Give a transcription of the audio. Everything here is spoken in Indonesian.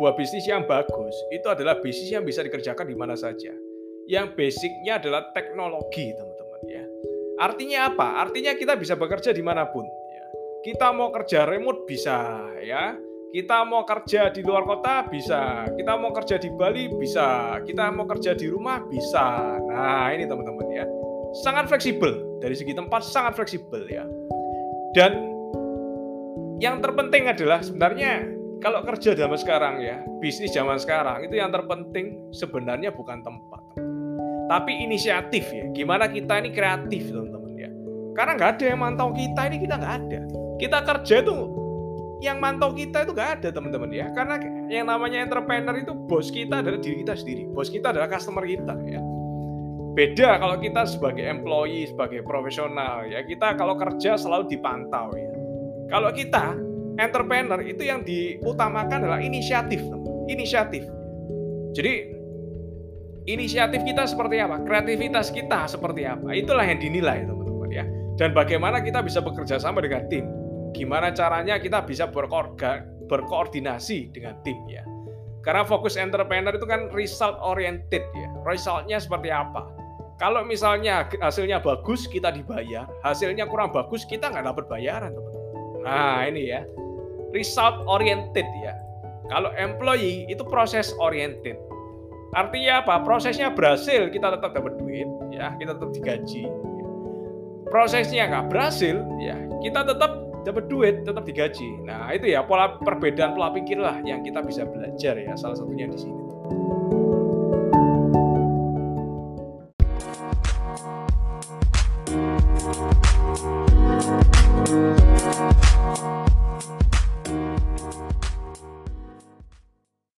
sebuah bisnis yang bagus itu adalah bisnis yang bisa dikerjakan di mana saja. Yang basicnya adalah teknologi, teman-teman ya. Artinya apa? Artinya kita bisa bekerja di mana pun. Ya. Kita mau kerja remote bisa, ya. Kita mau kerja di luar kota bisa. Kita mau kerja di Bali bisa. Kita mau kerja di rumah bisa. Nah ini teman-teman ya, sangat fleksibel dari segi tempat sangat fleksibel ya. Dan yang terpenting adalah sebenarnya kalau kerja zaman sekarang ya, bisnis zaman sekarang itu yang terpenting sebenarnya bukan tempat, tapi inisiatif ya. Gimana kita ini kreatif teman-teman ya. Karena nggak ada yang mantau kita ini kita nggak ada. Kita kerja itu yang mantau kita itu nggak ada teman-teman ya. Karena yang namanya entrepreneur itu bos kita adalah diri kita sendiri. Bos kita adalah customer kita ya. Beda kalau kita sebagai employee, sebagai profesional ya. Kita kalau kerja selalu dipantau ya. Kalau kita entrepreneur itu yang diutamakan adalah inisiatif, inisiatif. Jadi inisiatif kita seperti apa, kreativitas kita seperti apa, itulah yang dinilai teman-teman ya. Dan bagaimana kita bisa bekerja sama dengan tim, gimana caranya kita bisa berkoordinasi dengan tim ya. Karena fokus entrepreneur itu kan result oriented ya, resultnya seperti apa. Kalau misalnya hasilnya bagus kita dibayar, hasilnya kurang bagus kita nggak dapat bayaran teman-teman. Nah ini ya, result oriented ya. Kalau employee itu proses oriented. Artinya apa? Prosesnya berhasil, kita tetap dapat duit, ya, kita tetap digaji. Prosesnya nggak berhasil, ya, kita tetap dapat duit, tetap digaji. Nah, itu ya pola perbedaan pola pikir lah yang kita bisa belajar ya, salah satunya di sini. Thank